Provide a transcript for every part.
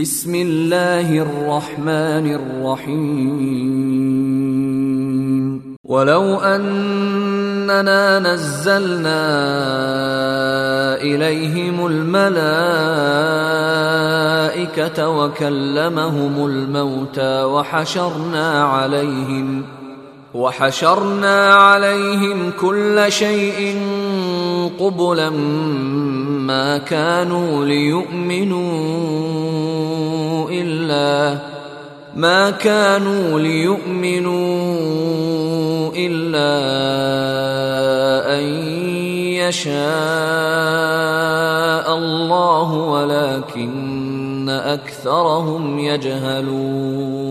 بسم الله الرحمن الرحيم. ولو أننا نزلنا إليهم الملائكة وكلمهم الموتى وحشرنا عليهم وحشرنا عليهم كل شيء قبلا ما كانوا ليؤمنوا إلا ما كانوا ليؤمنوا إلا أن يشاء الله ولكن أكثرهم يجهلون.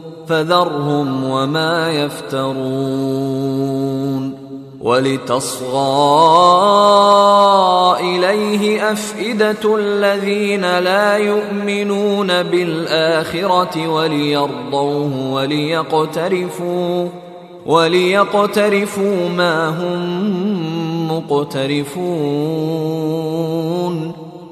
فذرهم وما يفترون ولتصغى إليه أفئدة الذين لا يؤمنون بالآخرة وليرضوه وليقترفوا وليقترفوا ما هم مقترفون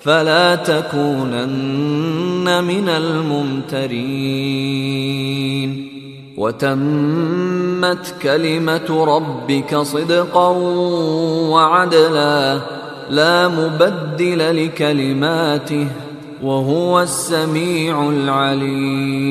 فلا تكونن من الممترين. وتمت كلمة ربك صدقا وعدلا لا مبدل لكلماته وهو السميع العليم.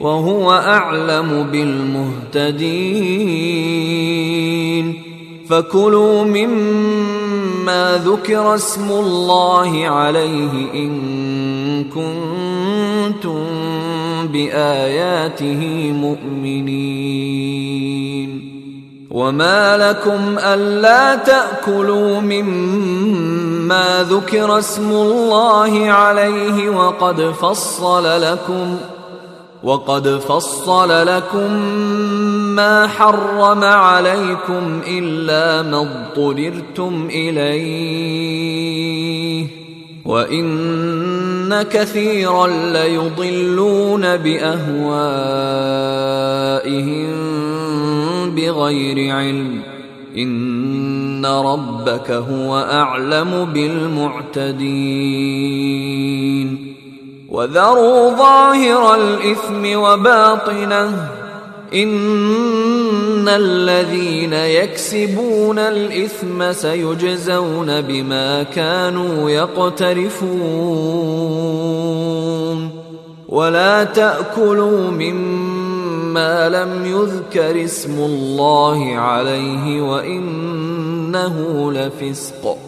وهو أعلم بالمهتدين. فكلوا مما ذكر اسم الله عليه إن كنتم بآياته مؤمنين. وما لكم ألا تأكلوا مما ذكر اسم الله عليه وقد فصل لكم وقد فصل لكم ما حرم عليكم إلا ما اضطررتم إليه. وإن كثيرا ليضلون بأهوائهم بغير علم. إن ربك هو أعلم بالمعتدين. وذروا ظاهر الإثم وباطنه إن الذين يكسبون الإثم سيجزون بما كانوا يقترفون ولا تأكلوا مما لم يذكر اسم الله عليه وإنه لفسق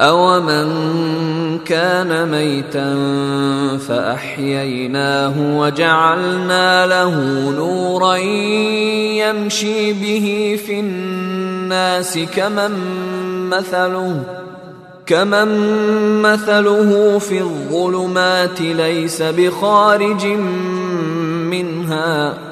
أومن كان ميتا فأحييناه وجعلنا له نورا يمشي به في الناس كمن مثله كمن مثله في الظلمات ليس بخارج منها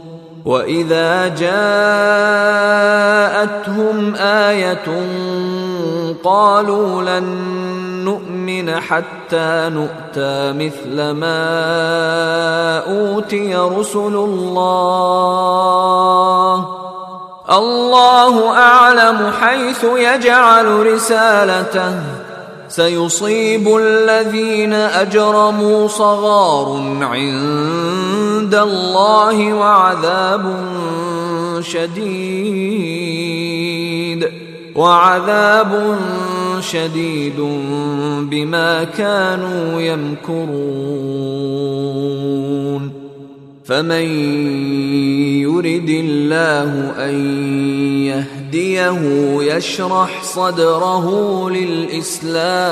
واذا جاءتهم إيه قالوا لن نؤمن حتى نؤتى مثل ما اوتي رسل الله الله اعلم حيث يجعل رسالته سيصيب الذين اجرموا صغار عند الله وعذاب شديد. وعذاب شديد بما كانوا يمكرون. فمن يرد الله أن يهديه يشرح صدره للإسلام.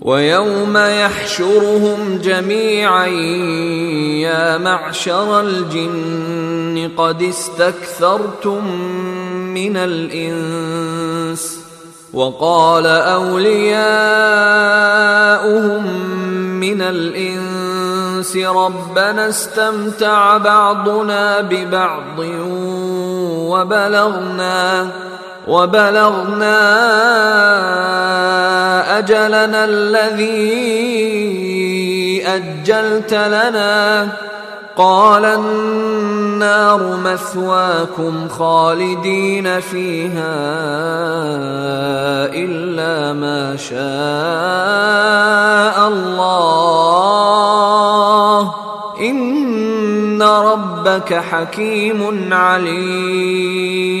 ويوم يحشرهم جميعا يا معشر الجن قد استكثرتم من الإنس وقال أولياؤهم من الإنس ربنا استمتع بعضنا ببعض وبلغنا وبلغنا أجلنا الذي أجلت لنا. قال النار مثواكم خالدين فيها إلا ما شاء الله. إن ربك حكيم عليم.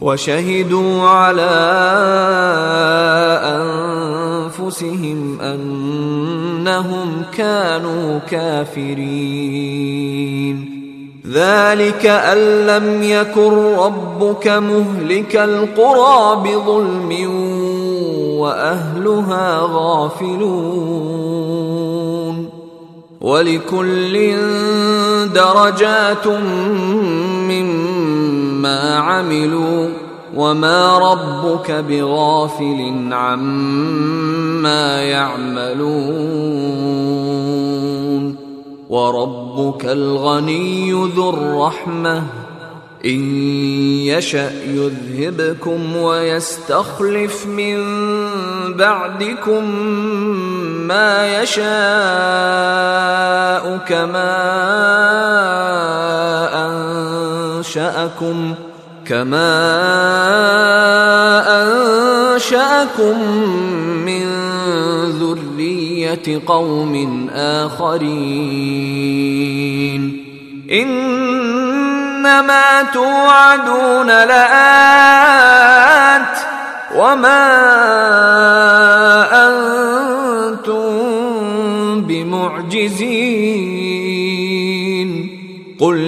وشهدوا على أنفسهم أنهم كانوا كافرين. ذلك أن لم يكن ربك مهلك القرى بظلم وأهلها غافلون. ولكل درجات مما عملوا وما ربك بغافل عما يعملون وربك الغني ذو الرحمه ان يشا يذهبكم ويستخلف من بعدكم ما يشاء كما أنشأكم كما أنشأكم من ذرية قوم آخرين. إنما توعدون لآت وما أنتم بمعجزين. قل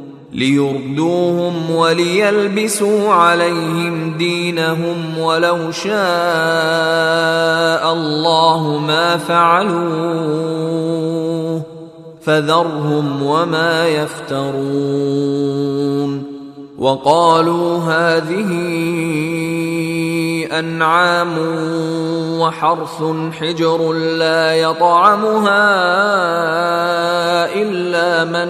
ليردوهم وليلبسوا عليهم دينهم ولو شاء الله ما فعلوه فذرهم وما يفترون وقالوا هذه أنعام وحرث حجر لا يطعمها إلا من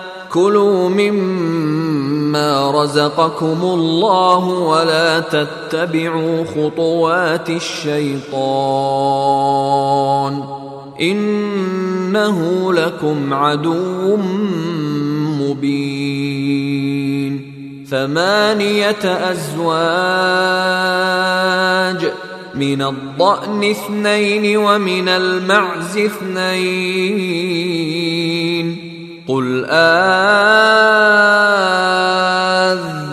كلوا مما رزقكم الله ولا تتبعوا خطوات الشيطان إنه لكم عدو مبين ثمانية أزواج من الضأن اثنين ومن المعز اثنين قل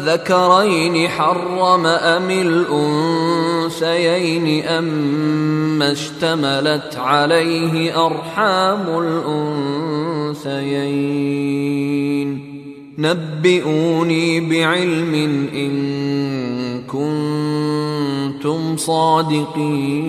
آذكرين حرم أم الأنثيين أما اشتملت عليه أرحام الأنثيين نبئوني بعلم إن كنتم صادقين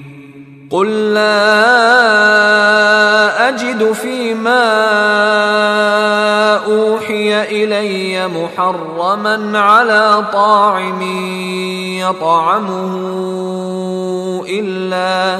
قل لا اجد فيما اوحي الي محرما على طاعم يطعمه الا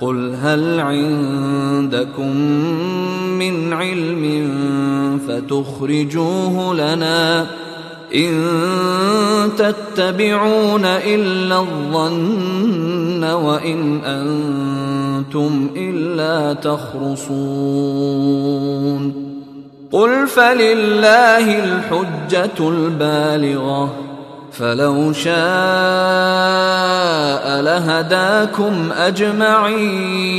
قل هل عندكم من علم فتخرجوه لنا ان تتبعون الا الظن وان أنتم الا تخرصون قل فلله الحجه البالغه فلو شاء لهداكم أجمعين.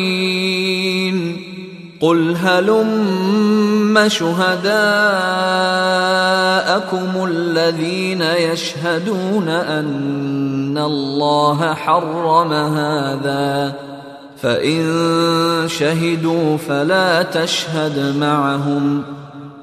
قل هلم شهداءكم الذين يشهدون أن الله حرم هذا. فإن شهدوا فلا تشهد معهم.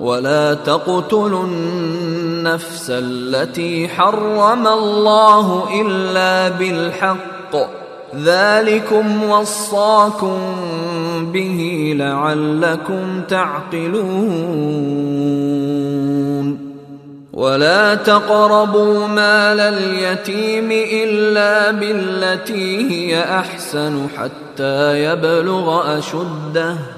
ولا تقتلوا النفس التي حرم الله إلا بالحق. ذلكم وصاكم به لعلكم تعقلون. ولا تقربوا مال اليتيم إلا بالتي هي أحسن حتى يبلغ أشده.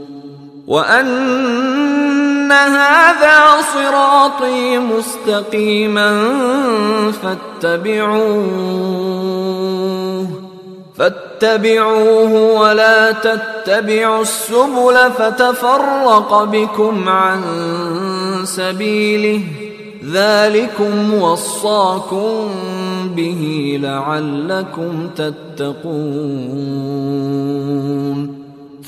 وأن هذا صراطي مستقيما فاتبعوه فاتبعوه ولا تتبعوا السبل فتفرق بكم عن سبيله. ذلكم وصاكم به لعلكم تتقون.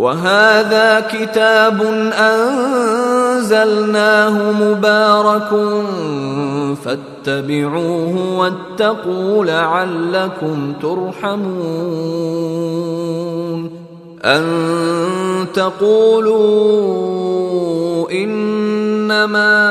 وهذا كتاب أنزلناه مبارك فاتبعوه واتقوا لعلكم ترحمون أن تقولوا إنما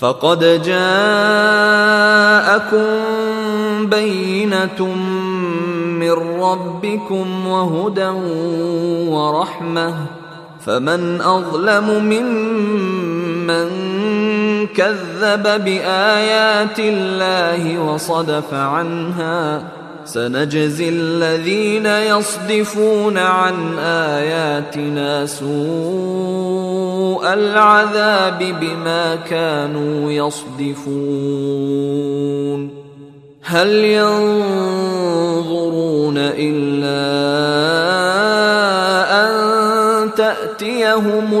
فقد جاءكم بينة من ربكم وهدى ورحمة. فمن أظلم ممن كذب بآيات الله وصدف عنها سنجزي الذين يصدفون عن آياتنا سوء العذاب بما كانوا يصدفون. هل ينظرون إلا أن تأتيهم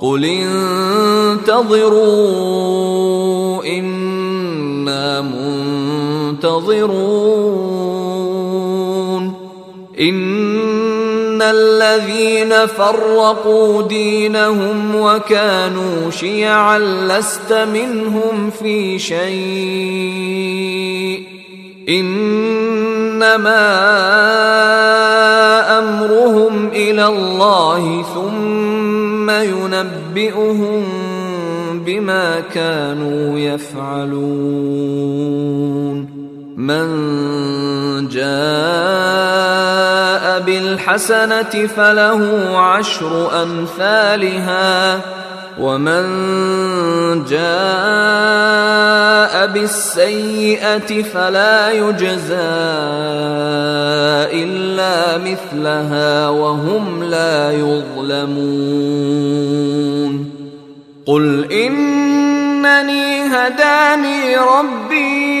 قل انتظروا إنا منتظرون إن الذين فرقوا دينهم وكانوا شيعا لست منهم في شيء إنما أمرهم إلى الله ثم ينبئهم بما كانوا يفعلون. من جاء بالحسنة فله عشر أمثالها ومن جاء بالسيئه فلا يجزى الا مثلها وهم لا يظلمون قل انني هداني ربي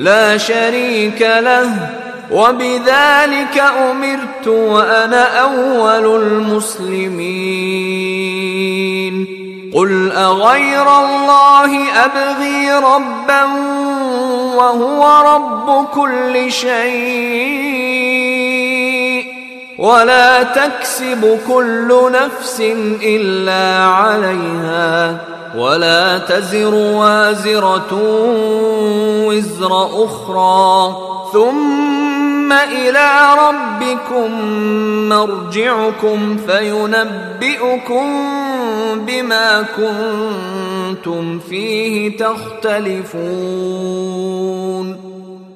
لا شريك له وبذلك أمرت وأنا أول المسلمين. قل أغير الله أبغي ربا وهو رب كل شيء ولا تكسب كل نفس إلا عليها. ولا تزر وازرة وزر أخرى. ثم إلى ربكم مرجعكم فينبئكم بما كنتم فيه تختلفون.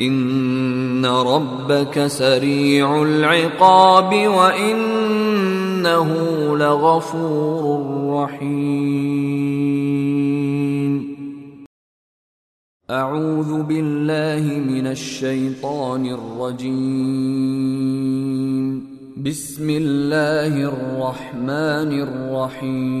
إن ربك سريع العقاب وإنه لغفور رحيم. أعوذ بالله من الشيطان الرجيم. بسم الله الرحمن الرحيم.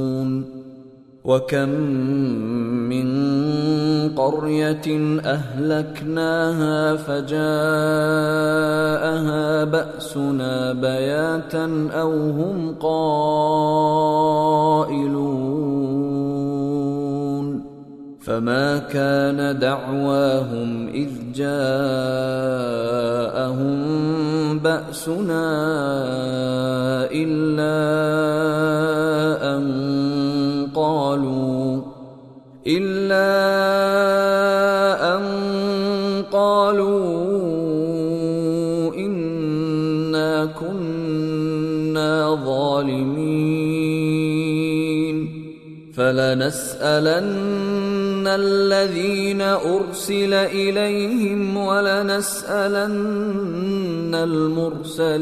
وكم من قرية أهلكناها فجاءها بأسنا بياتا أو هم قائلون فما كان دعواهم إذ جاءهم بأسنا إلا أن قالوا إلا أن قالوا إنا كنا ظالمين. فلنسألن الذين أرسل إليهم ولنسألن المرسلين.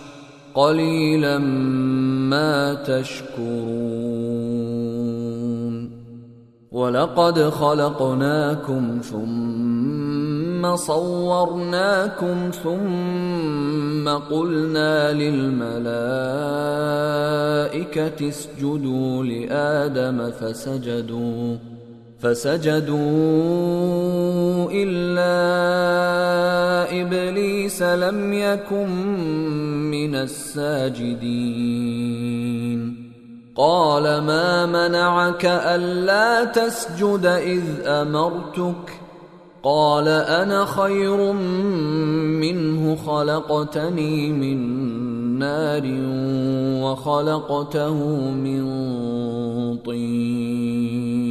قليلا ما تشكرون ولقد خلقناكم ثم صورناكم ثم قلنا للملائكه اسجدوا لادم فسجدوا فسجدوا إلا إبليس لم يكن من الساجدين. قال ما منعك ألا تسجد إذ أمرتك؟ قال أنا خير منه خلقتني من نار وخلقته من طين.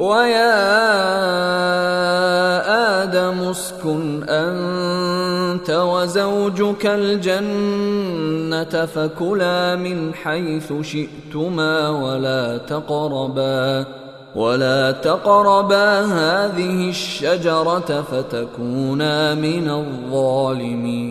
ويا آدم اسكن أنت وزوجك الجنة فكلا من حيث شئتما ولا تقربا ولا تقربا هذه الشجرة فتكونا من الظالمين.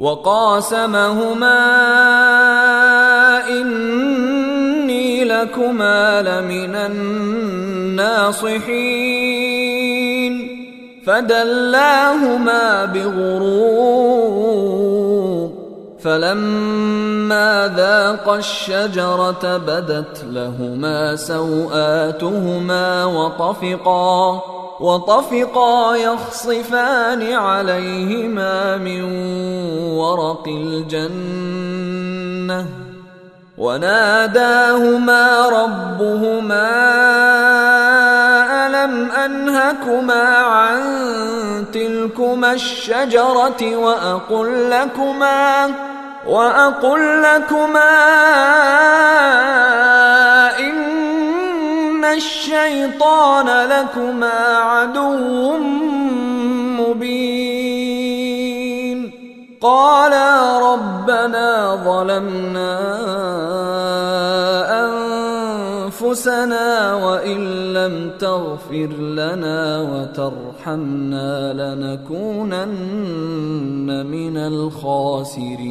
وقاسمهما إني لكما لمن الناصحين. فدلاهما بغرور فلما ذاقا الشجرة بدت لهما سوآتهما وطفقا. وطفقا يخصفان عليهما من ورق الجنة وناداهما ربهما ألم أنهكما عن تلكما الشجرة وأقل لكما وأقل لكما إن الشيطان لكما عدو مبين. قالا ربنا ظلمنا أنفسنا وإن لم تغفر لنا وترحمنا لنكونن من الخاسرين.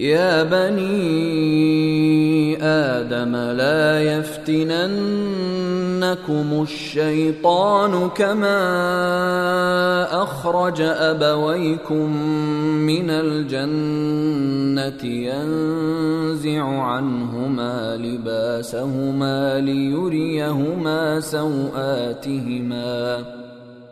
يا بني آدم لا يفتننكم الشيطان كما أخرج أبويكم من الجنة ينزع عنهما لباسهما ليريهما سوآتهما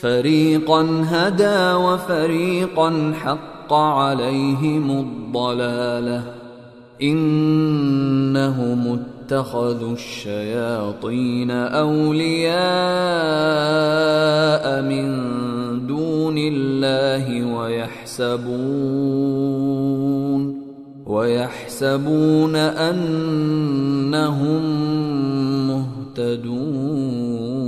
فريقا هدى وفريقا حق عليهم الضلالة. إنهم اتخذوا الشياطين أولياء من دون الله ويحسبون ويحسبون أنهم مهتدون.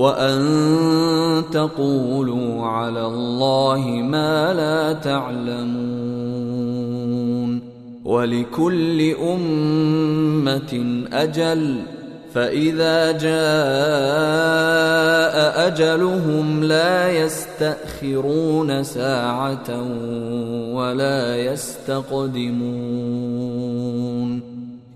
وأن تقولوا على الله ما لا تعلمون ولكل أمة أجل فإذا جاء أجلهم لا يستأخرون ساعة ولا يستقدمون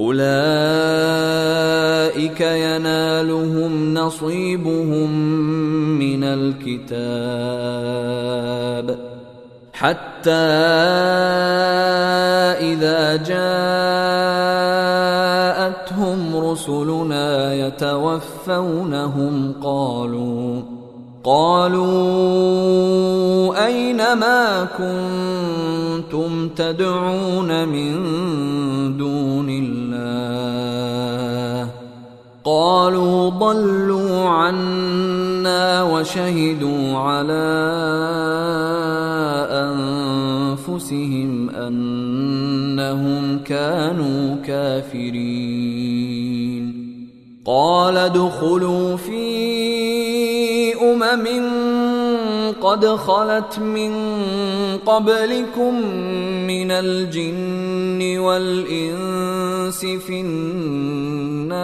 أولئك ينالهم نصيبهم من الكتاب حتى إذا جاءتهم رسلنا يتوفونهم قالوا قالوا أين ما كنتم تدعون من دون الله؟ قالوا ضلوا عنا وشهدوا على أنفسهم أنهم كانوا كافرين. قال ادخلوا في أمم قد خلت من قبلكم من الجن والإنس في النار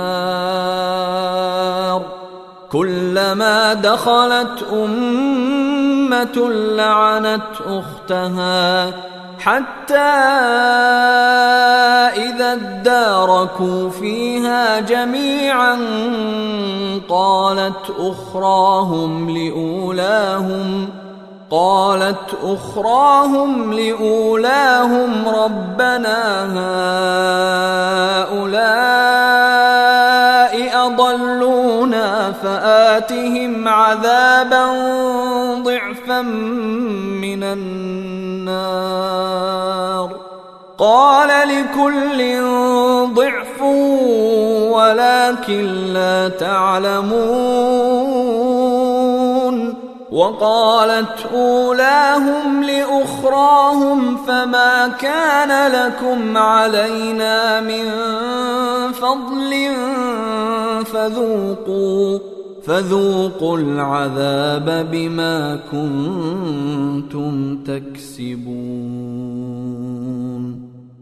كلما دخلت أمة لعنت أختها حتى إذا اداركوا فيها جميعا قالت أخراهم لأولاهم قالت أخراهم لأولاهم ربنا هؤلاء أضلونا فآتهم عذابا ضعفا من النار. قال لكل ضعف ولكن لا تعلمون. وقالت أولاهم لأخراهم فما كان لكم علينا من فضل فذوقوا فذوقوا العذاب بما كنتم تكسبون.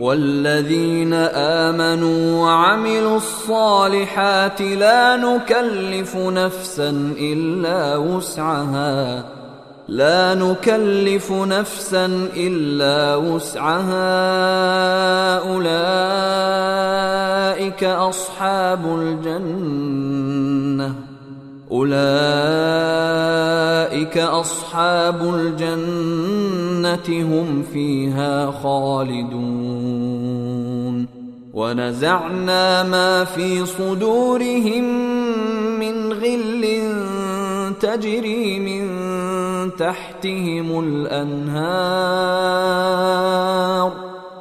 والذين آمنوا وعملوا الصالحات لا نكلف نفسا إلا وسعها. لا نكلف نفسا إلا وسعها. أولئك أصحاب الجنة. أولئك أصحاب الجنة هم فيها خالدون. ونزعنا ما في صدورهم من غل تجري من تحتهم الأنهار.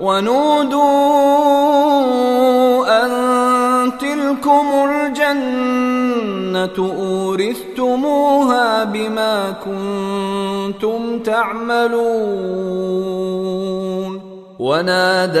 ونودوا أن تلكم الجنة أورثتموها بما كنتم تعملون. ونادى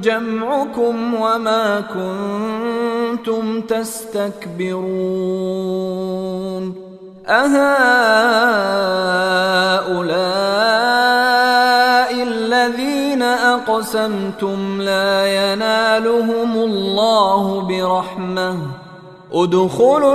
جمعكم وما كنتم تستكبرون أهؤلاء الذين أقسمتم لا ينالهم الله برحمة ادخلوا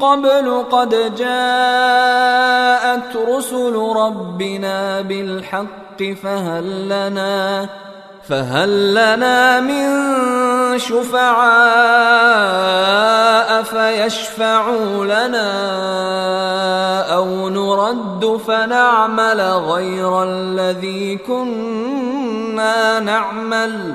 قبل قد جاءت رسل ربنا بالحق فهل لنا فهل لنا من شفعاء فيشفعوا لنا أو نرد فنعمل غير الذي كنا نعمل؟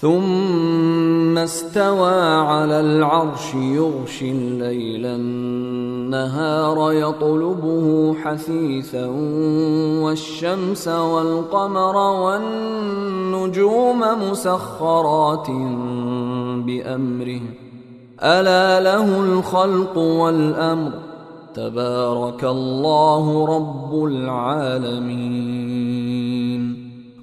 ثم استوى على العرش يغشي الليل النهار يطلبه حثيثا والشمس والقمر والنجوم مسخرات بأمره. ألا له الخلق والأمر. تبارك الله رب العالمين.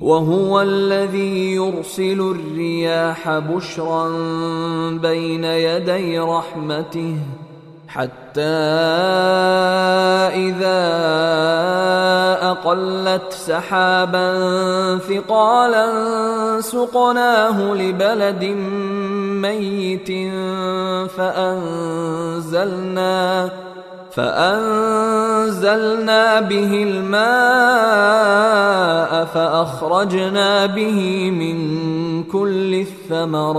وهو الذي يرسل الرياح بشرا بين يدي رحمته حتى إذا أقلت سحابا ثقالا سقناه لبلد ميت فأنزلنا فأنزلنا به الماء فأخرجنا به من كل الثمرات.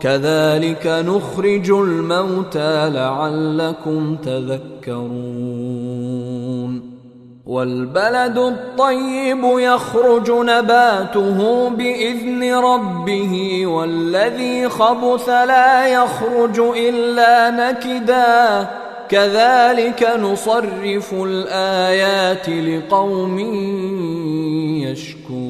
كذلك نخرج الموتى لعلكم تذكرون. والبلد الطيب يخرج نباته بإذن ربه والذي خبث لا يخرج إلا نكدا. كذلك نصرف الآيات لقوم يشكرون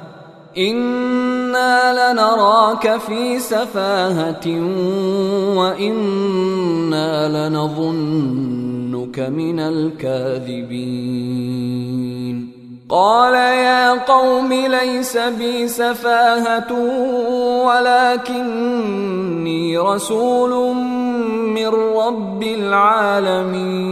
أنا لنراك في سفاهه وأنا لنظنك من الكاذبين قال يا قوم ليس بي سفاهه ولكني رسول من رب العالمين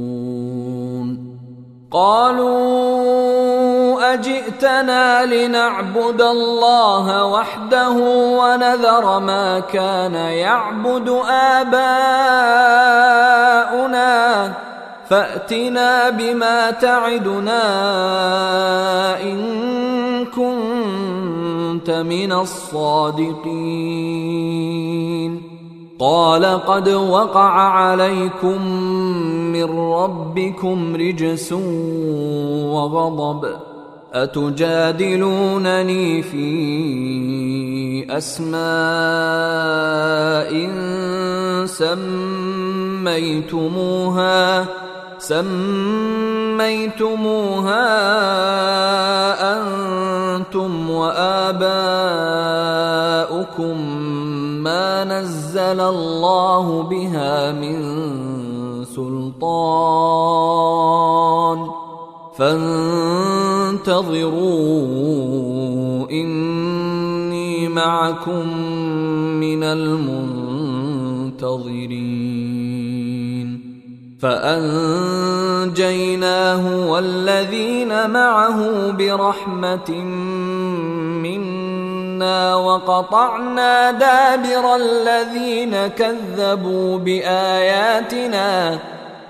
قالوا أجئتنا لنعبد الله وحده ونذر ما كان يعبد آباؤنا فأتنا بما تعدنا إن كنت من الصادقين قال قد وقع عليكم من ربكم رجس وغضب أتجادلونني في أسماء سميتموها سميتموها أنتم وآباؤكم ما نزل الله بها من سلطان فانتظروا اني معكم من المنتظرين فانجيناه والذين معه برحمه منا وقطعنا دابر الذين كذبوا بآياتنا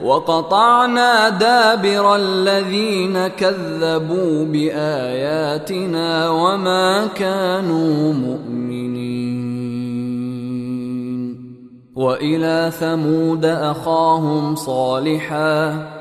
وقطعنا دابر الذين كذبوا بآياتنا وما كانوا مؤمنين. وإلى ثمود أخاهم صالحا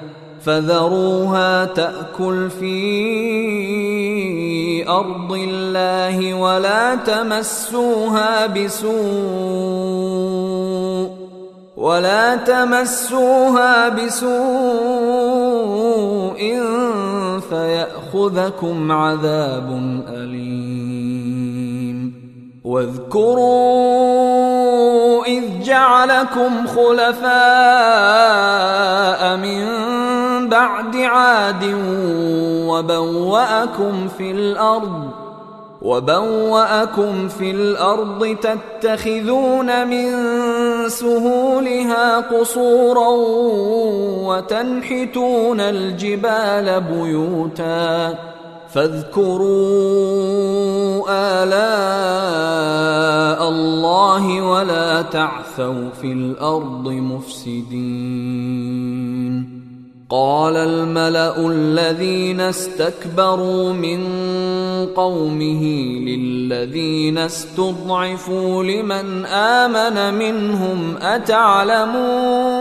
فذروها تأكل في أرض الله ولا تمسوها بسوء ولا تمسوها بسوء فيأخذكم عذاب أليم. واذكروا إذ جعلكم خلفاء من بعد عاد وبوأكم في الأرض وبوأكم في الأرض تتخذون من سهولها قصورا وتنحتون الجبال بيوتا فاذكروا آلاء الله ولا تعثوا في الأرض مفسدين. قال الملأ الذين استكبروا من قومه للذين استضعفوا لمن آمن منهم أتعلمون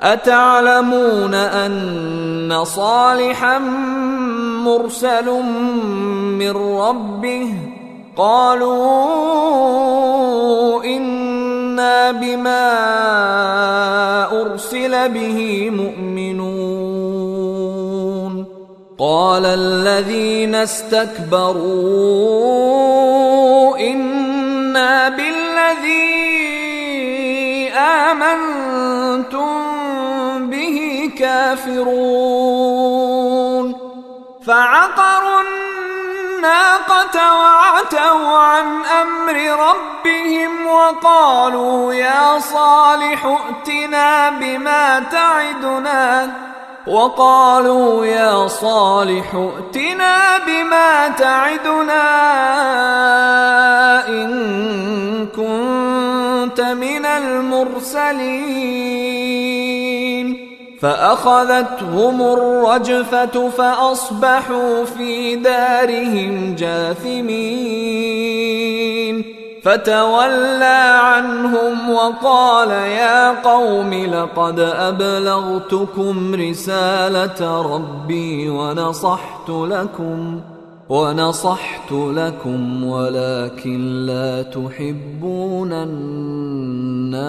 أتعلمون أن صالحا مرسل من ربه قالوا أنا بما ارسل به مؤمنون قال الذين استكبروا أنا بالذي امنتم به كافرون فعقروا الناقة وعتوا عن أمر ربهم وقالوا يا صالح ائتنا بما تعدنا وقالوا يا صالح ائتنا بما تعدنا إن كنت من المرسلين فأخذتهم الرجفة فأصبحوا في دارهم جاثمين. فتولى عنهم وقال يا قوم لقد أبلغتكم رسالة ربي ونصحت لكم ونصحت لكم ولكن لا تحبون الناصحين.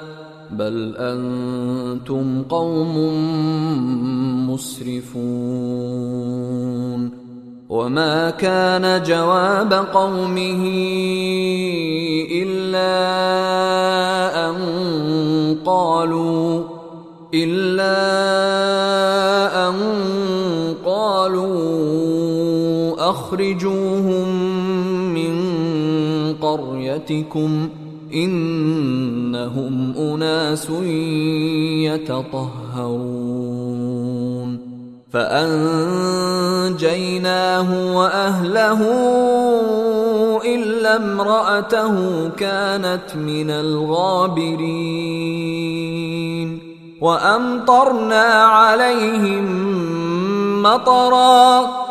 بل أنتم قوم مسرفون. وما كان جواب قومه إلا أن قالوا إلا أن قالوا أخرجوهم من قريتكم. إنهم أناس يتطهرون. فأنجيناه وأهله إلا امرأته كانت من الغابرين. وأمطرنا عليهم مطرا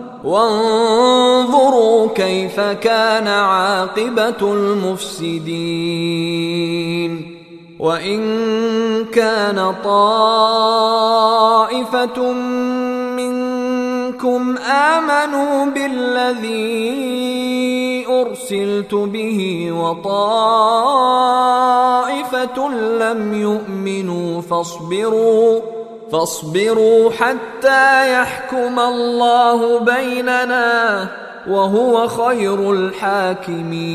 وانظروا كيف كان عاقبة المفسدين. وإن كان طائفة منكم آمنوا بالذي أرسلت به وطائفة لم يؤمنوا فاصبروا فاصبروا حتى يحكم الله بيننا وهو خير الحاكمين.